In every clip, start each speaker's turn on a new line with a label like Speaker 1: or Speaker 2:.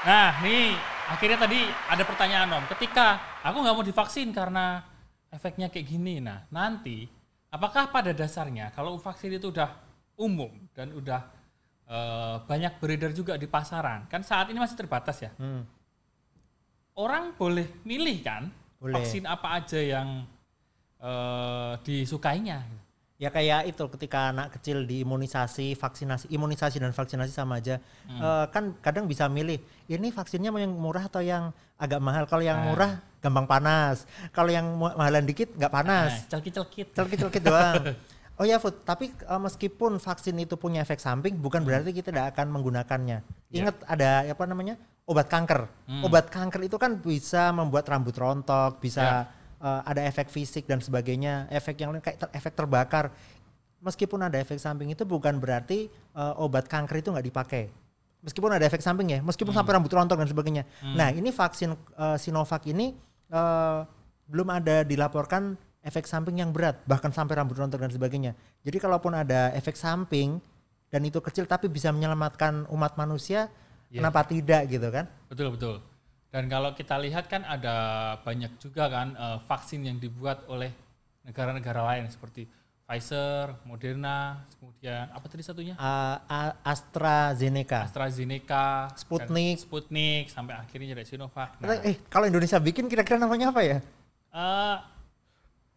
Speaker 1: Nah, nih akhirnya tadi ada pertanyaan Om. Ketika aku nggak mau divaksin karena efeknya kayak gini. Nah, nanti apakah pada dasarnya kalau vaksin itu udah umum dan udah eh, banyak beredar juga di pasaran, kan saat ini masih terbatas ya.
Speaker 2: Hmm.
Speaker 1: Orang boleh milih kan
Speaker 2: Boleh.
Speaker 1: vaksin apa aja yang eh, disukainya.
Speaker 2: Ya kayak itu ketika anak kecil diimunisasi, vaksinasi, imunisasi dan vaksinasi sama aja. Eh, kan kadang bisa milih, ini vaksinnya mau yang murah atau yang agak mahal. Kalau yang
Speaker 1: Nah.
Speaker 2: murah gampang panas. Kalau yang mahalan dikit nggak panas.
Speaker 1: Nah, celkit-celkit.
Speaker 2: Celkit-celkit doang. Oh ya Food, tapi eh, meskipun vaksin itu punya efek samping, bukan berarti kita tidak akan menggunakannya.
Speaker 1: Ya.
Speaker 2: Ingat ada apa namanya obat kanker.
Speaker 1: Hmm.
Speaker 2: Obat kanker itu kan bisa membuat rambut rontok, bisa eh, ada efek fisik dan sebagainya, efek yang lain kayak ter- efek terbakar. Meskipun ada efek samping itu bukan berarti eh, obat kanker itu nggak dipakai. Meskipun ada efek samping ya, meskipun sampai rambut rontok dan sebagainya. Nah ini vaksin eh, Sinovac ini eh, belum ada dilaporkan efek samping yang berat, bahkan sampai rambut rontok dan sebagainya. Jadi kalaupun ada efek samping dan itu kecil tapi bisa menyelamatkan umat manusia,
Speaker 1: Iya.
Speaker 2: kenapa tidak gitu kan?
Speaker 1: Betul betul. Dan kalau kita lihat kan ada banyak juga kan eh, vaksin yang dibuat oleh negara-negara lain seperti Pfizer, Moderna, kemudian apa tadi satunya?
Speaker 2: A- AstraZeneca.
Speaker 1: AstraZeneca,
Speaker 2: Sputnik.
Speaker 1: Sputnik sampai akhirnya jadi Sinovac. Nah,
Speaker 2: Eh kalau Indonesia bikin kira-kira namanya apa ya?
Speaker 1: eh,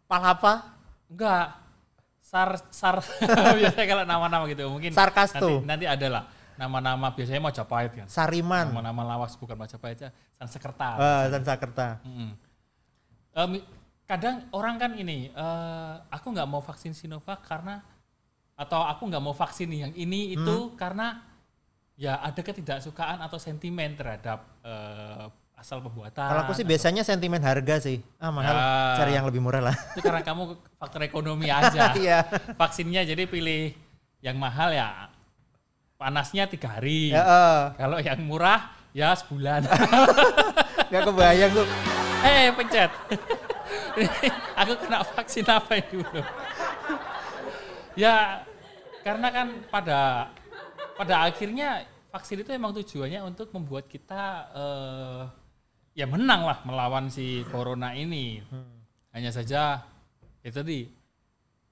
Speaker 2: Palapa?
Speaker 1: enggak sar sar biasanya kalau nama-nama gitu mungkin
Speaker 2: Sarkasto.
Speaker 1: nanti, nanti ada lah nama-nama biasanya Majapahit kan.
Speaker 2: Sariman.
Speaker 1: Nama-nama lawas bukan Majapahit ya, Sansekerta.
Speaker 2: Eh, Sansakerta.
Speaker 1: Mm-mm. Eh, mi- kadang orang kan ini, eh, aku nggak mau vaksin Sinovac karena atau aku nggak mau vaksin yang ini itu karena ya ada ketidaksukaan atau sentimen terhadap eh, asal pembuatan.
Speaker 2: Kalau aku sih biasanya sentimen harga sih. Ah mahal,
Speaker 1: Ya.
Speaker 2: cari yang lebih murah lah.
Speaker 1: itu karena kamu faktor ekonomi aja.
Speaker 2: Iya.
Speaker 1: Vaksinnya jadi pilih yang mahal ya panasnya tiga hari.
Speaker 2: Ya, eh.
Speaker 1: Kalau yang murah ya sebulan.
Speaker 2: Gak kebayang tuh.
Speaker 1: Eh pencet. aku kena vaksin apa belum? Ya karena kan pada pada akhirnya vaksin itu emang tujuannya untuk membuat kita eh, ya menang lah melawan si corona ini. Hanya saja itu tadi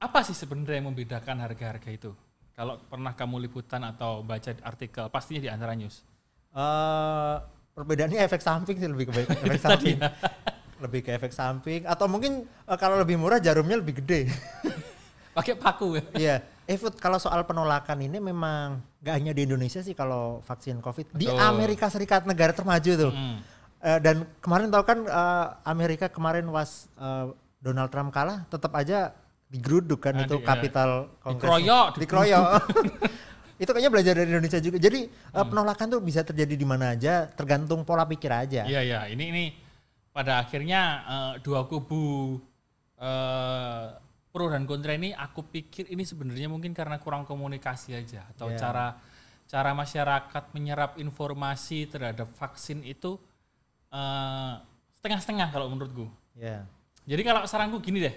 Speaker 1: apa sih sebenarnya yang membedakan harga-harga itu? Kalau pernah kamu liputan atau baca artikel pastinya di antara news.
Speaker 2: eh perbedaannya efek samping sih lebih ke efek samping. lebih ke efek samping atau mungkin eh, kalau lebih murah jarumnya lebih gede.
Speaker 1: Pakai paku ya.
Speaker 2: Iya. Eh Food, kalau soal penolakan ini memang gak hanya di Indonesia sih kalau vaksin COVID. Di
Speaker 1: Betul.
Speaker 2: Amerika Serikat negara termaju tuh.
Speaker 1: Hmm.
Speaker 2: Eh, dan kemarin tahu kan eh, Amerika kemarin was eh, Donald Trump kalah tetap aja digeruduk kan
Speaker 1: Ah,
Speaker 2: itu
Speaker 1: di-
Speaker 2: kapital Kongres.
Speaker 1: Dikeroyok,
Speaker 2: dikeroyok. itu kayaknya belajar dari Indonesia juga. Jadi eh, penolakan tuh bisa terjadi di mana aja, tergantung pola pikir aja.
Speaker 1: Iya iya, ini ini pada akhirnya eh, dua kubu eh, pro dan kontra ini aku pikir ini sebenarnya mungkin karena kurang komunikasi aja atau
Speaker 2: Iya.
Speaker 1: cara cara masyarakat menyerap informasi terhadap vaksin itu eh, setengah-setengah kalau menurutku.
Speaker 2: Iya.
Speaker 1: Jadi kalau saranku gini deh,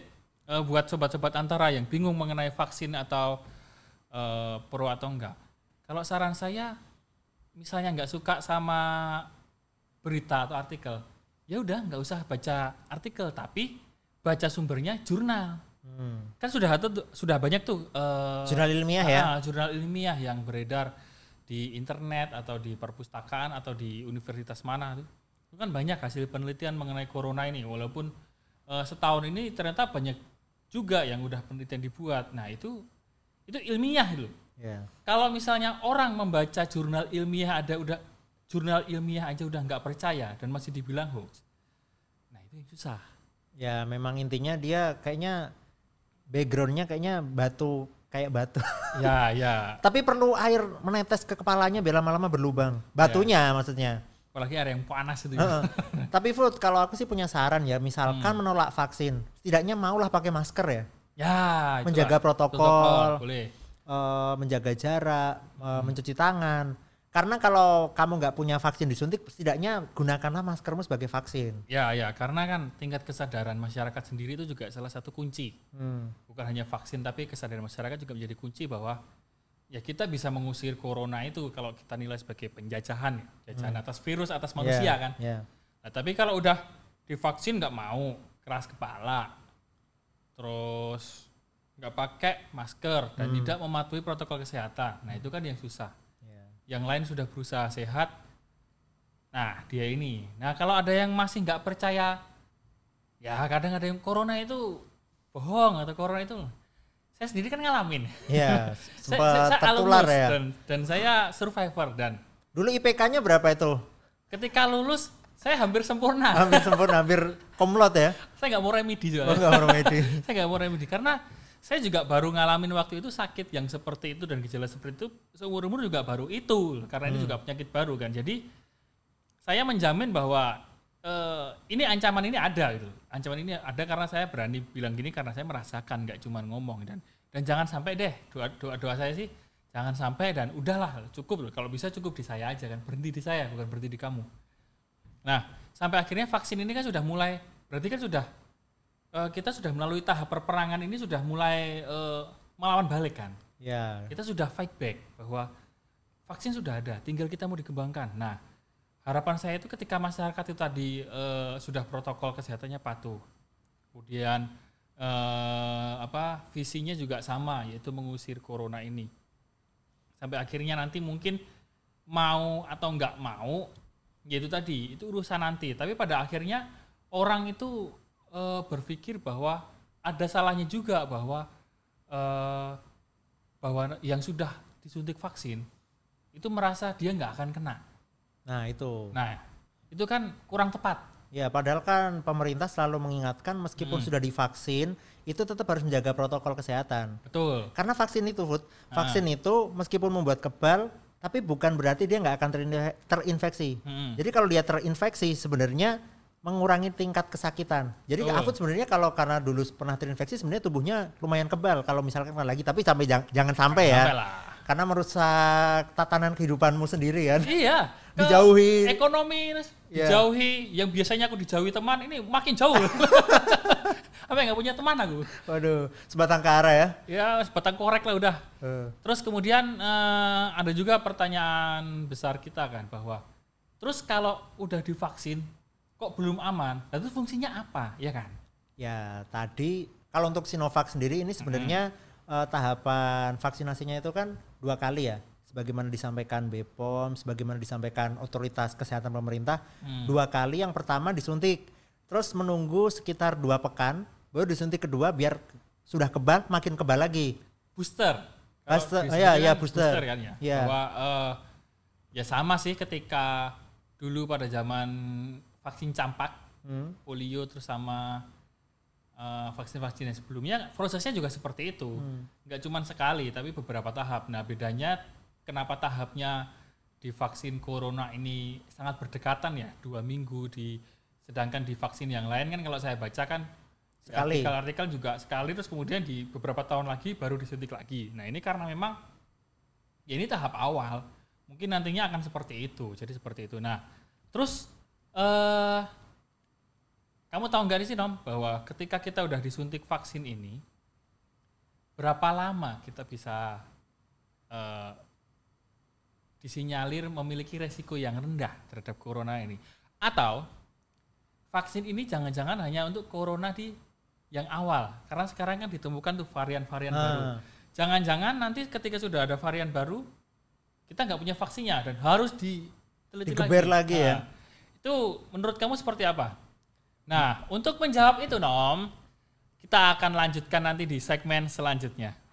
Speaker 1: eh, buat sobat-sobat antara yang bingung mengenai vaksin atau eh, pro atau enggak. Kalau saran saya, misalnya nggak suka sama berita atau artikel, ya udah nggak usah baca artikel, tapi baca sumbernya jurnal.
Speaker 2: Hmm.
Speaker 1: Kan sudah ada sudah banyak tuh eh,
Speaker 2: Jurnal ilmiah ya.
Speaker 1: ah, jurnal ilmiah yang beredar di internet atau di perpustakaan atau di universitas mana tuh. Itu kan banyak hasil penelitian mengenai corona ini walaupun setahun ini ternyata banyak juga yang udah penelitian dibuat. Nah, itu itu ilmiah loh.
Speaker 2: Iya.
Speaker 1: Kalau misalnya orang membaca jurnal ilmiah ada udah jurnal ilmiah aja udah nggak percaya dan masih dibilang hoax. Nah, itu yang susah.
Speaker 2: Ya memang intinya dia kayaknya backgroundnya kayaknya batu kayak batu.
Speaker 1: Ya, ya.
Speaker 2: Tapi perlu air menetes ke kepalanya biar lama-lama berlubang. Batunya maksudnya.
Speaker 1: Apalagi ada yang panas itu. ya.
Speaker 2: Heeh. Tapi Food, kalau aku sih punya saran ya, misalkan
Speaker 1: Hmm.
Speaker 2: menolak vaksin, setidaknya maulah pakai masker ya,
Speaker 1: Ya, itulah.
Speaker 2: Menjaga protokol.
Speaker 1: boleh.
Speaker 2: Eh, menjaga jarak, eh,
Speaker 1: Hmm.
Speaker 2: mencuci tangan. Karena kalau kamu nggak punya vaksin disuntik, setidaknya gunakanlah maskermu sebagai vaksin.
Speaker 1: Ya, ya, karena kan tingkat kesadaran masyarakat sendiri itu juga salah satu kunci.
Speaker 2: Hmm.
Speaker 1: Bukan hanya vaksin, tapi kesadaran masyarakat juga menjadi kunci bahwa ya kita bisa mengusir corona itu kalau kita nilai sebagai penjajahan ya, penjajahan atas virus atas manusia
Speaker 2: Ya,
Speaker 1: kan.
Speaker 2: ya.
Speaker 1: Nah, tapi kalau udah divaksin nggak mau, keras kepala, terus nggak pakai masker dan
Speaker 2: Hmm.
Speaker 1: tidak mematuhi protokol kesehatan, nah itu kan yang susah.
Speaker 2: Ya.
Speaker 1: Yang lain sudah berusaha sehat, nah dia ini. Nah kalau ada yang masih nggak percaya, ya kadang ada yang corona itu bohong atau corona itu, saya sendiri kan ngalamin.
Speaker 2: Ya,
Speaker 1: Saya-
Speaker 2: sempat tertular
Speaker 1: alumnus
Speaker 2: ya.
Speaker 1: Dan, dan saya survivor dan
Speaker 2: Dulu IPK-nya berapa itu?
Speaker 1: ketika lulus saya hampir sempurna.
Speaker 2: Hampir sempurna, hampir komlot ya.
Speaker 1: saya nggak mau remedi juga.
Speaker 2: Oh, enggak remedi.
Speaker 1: saya nggak mau remedi karena saya juga baru ngalamin waktu itu sakit yang seperti itu dan gejala seperti itu seumur umur juga baru itu karena ini juga penyakit baru kan jadi saya menjamin bahwa eh, ini ancaman ini ada gitu ancaman ini ada karena saya berani bilang gini karena saya merasakan nggak cuma ngomong dan dan jangan sampai deh doa doa doa saya sih jangan sampai dan udahlah cukup loh kalau bisa cukup di saya aja kan berhenti di saya bukan berhenti di kamu nah sampai akhirnya vaksin ini kan sudah mulai berarti kan sudah eh, kita sudah melalui tahap perperangan ini sudah mulai eh, melawan balik kan.
Speaker 2: Ya.
Speaker 1: Kita sudah fight back bahwa vaksin sudah ada, tinggal kita mau dikembangkan. Nah, harapan saya itu ketika masyarakat itu tadi eh, sudah protokol kesehatannya patuh, kemudian eh, apa visinya juga sama yaitu mengusir corona ini. Sampai akhirnya nanti mungkin mau atau nggak mau, yaitu tadi itu urusan nanti. Tapi pada akhirnya orang itu eh, berpikir bahwa ada salahnya juga bahwa bahwa yang sudah disuntik vaksin itu merasa dia nggak akan kena.
Speaker 2: Nah, itu.
Speaker 1: Nah, itu kan kurang tepat.
Speaker 2: Ya, padahal kan pemerintah selalu mengingatkan meskipun
Speaker 1: Hmm.
Speaker 2: sudah divaksin, itu tetap harus menjaga protokol kesehatan.
Speaker 1: Betul.
Speaker 2: Karena vaksin itu, Food,
Speaker 1: Ah.
Speaker 2: vaksin itu meskipun membuat kebal, tapi bukan berarti dia nggak akan terin- terinfeksi.
Speaker 1: Hmm.
Speaker 2: Jadi kalau dia terinfeksi sebenarnya mengurangi tingkat kesakitan. Jadi
Speaker 1: Betul.
Speaker 2: Afud sebenarnya kalau karena dulu pernah terinfeksi sebenarnya tubuhnya lumayan kebal kalau misalkan lagi, tapi sampai jang- jangan sampai ya.
Speaker 1: Sampai lah.
Speaker 2: Karena merusak tatanan kehidupanmu sendiri kan.
Speaker 1: Iya.
Speaker 2: Dijauhi.
Speaker 1: Ekonomi.
Speaker 2: Iya.
Speaker 1: dijauhi. Yang biasanya aku dijauhi teman, ini makin jauh. Apa nggak punya teman aku?
Speaker 2: Waduh, sebatang kara ya.
Speaker 1: Ya, sebatang korek lah udah.
Speaker 2: Eh,
Speaker 1: Terus kemudian eh, ada juga pertanyaan besar kita kan bahwa terus kalau udah divaksin kok belum aman? Lalu fungsinya apa? Ya kan?
Speaker 2: Ya tadi kalau untuk Sinovac sendiri ini sebenarnya eh, tahapan vaksinasinya itu kan dua kali ya, sebagaimana disampaikan BPOM, sebagaimana disampaikan otoritas kesehatan pemerintah,
Speaker 1: Hmm.
Speaker 2: dua kali. Yang pertama disuntik, terus menunggu sekitar dua pekan, baru disuntik kedua biar sudah kebal, makin kebal lagi.
Speaker 1: Booster.
Speaker 2: Booster,
Speaker 1: disebutnya
Speaker 2: iya, iya,
Speaker 1: kan
Speaker 2: booster.
Speaker 1: kan ya.
Speaker 2: Iya.
Speaker 1: Bahwa eh, ya sama sih ketika dulu pada zaman vaksin campak,
Speaker 2: Hmm.
Speaker 1: polio terus sama eh, vaksin-vaksin yang sebelumnya prosesnya juga seperti itu.
Speaker 2: Hmm.
Speaker 1: nggak cuma sekali tapi beberapa tahap. Nah bedanya kenapa tahapnya di vaksin corona ini sangat berdekatan ya dua minggu di sedangkan di vaksin yang lain kan kalau saya baca kan
Speaker 2: Sekali.
Speaker 1: artikel-artikel juga sekali terus kemudian di beberapa tahun lagi baru disuntik lagi. Nah ini karena memang ya ini tahap awal mungkin nantinya akan seperti itu jadi seperti itu. Nah terus eh kamu tahu nggak sih Nom bahwa ketika kita udah disuntik vaksin ini berapa lama kita bisa eh, disinyalir memiliki resiko yang rendah terhadap corona ini atau vaksin ini jangan-jangan hanya untuk corona di yang awal karena sekarang kan ditemukan tuh varian-varian
Speaker 2: Ah.
Speaker 1: baru jangan-jangan nanti ketika sudah ada varian baru kita nggak punya vaksinnya dan harus diteliti
Speaker 2: Digeber lagi ya.
Speaker 1: Nah, itu menurut kamu seperti apa nah untuk menjawab itu Nom kita akan lanjutkan nanti di segmen selanjutnya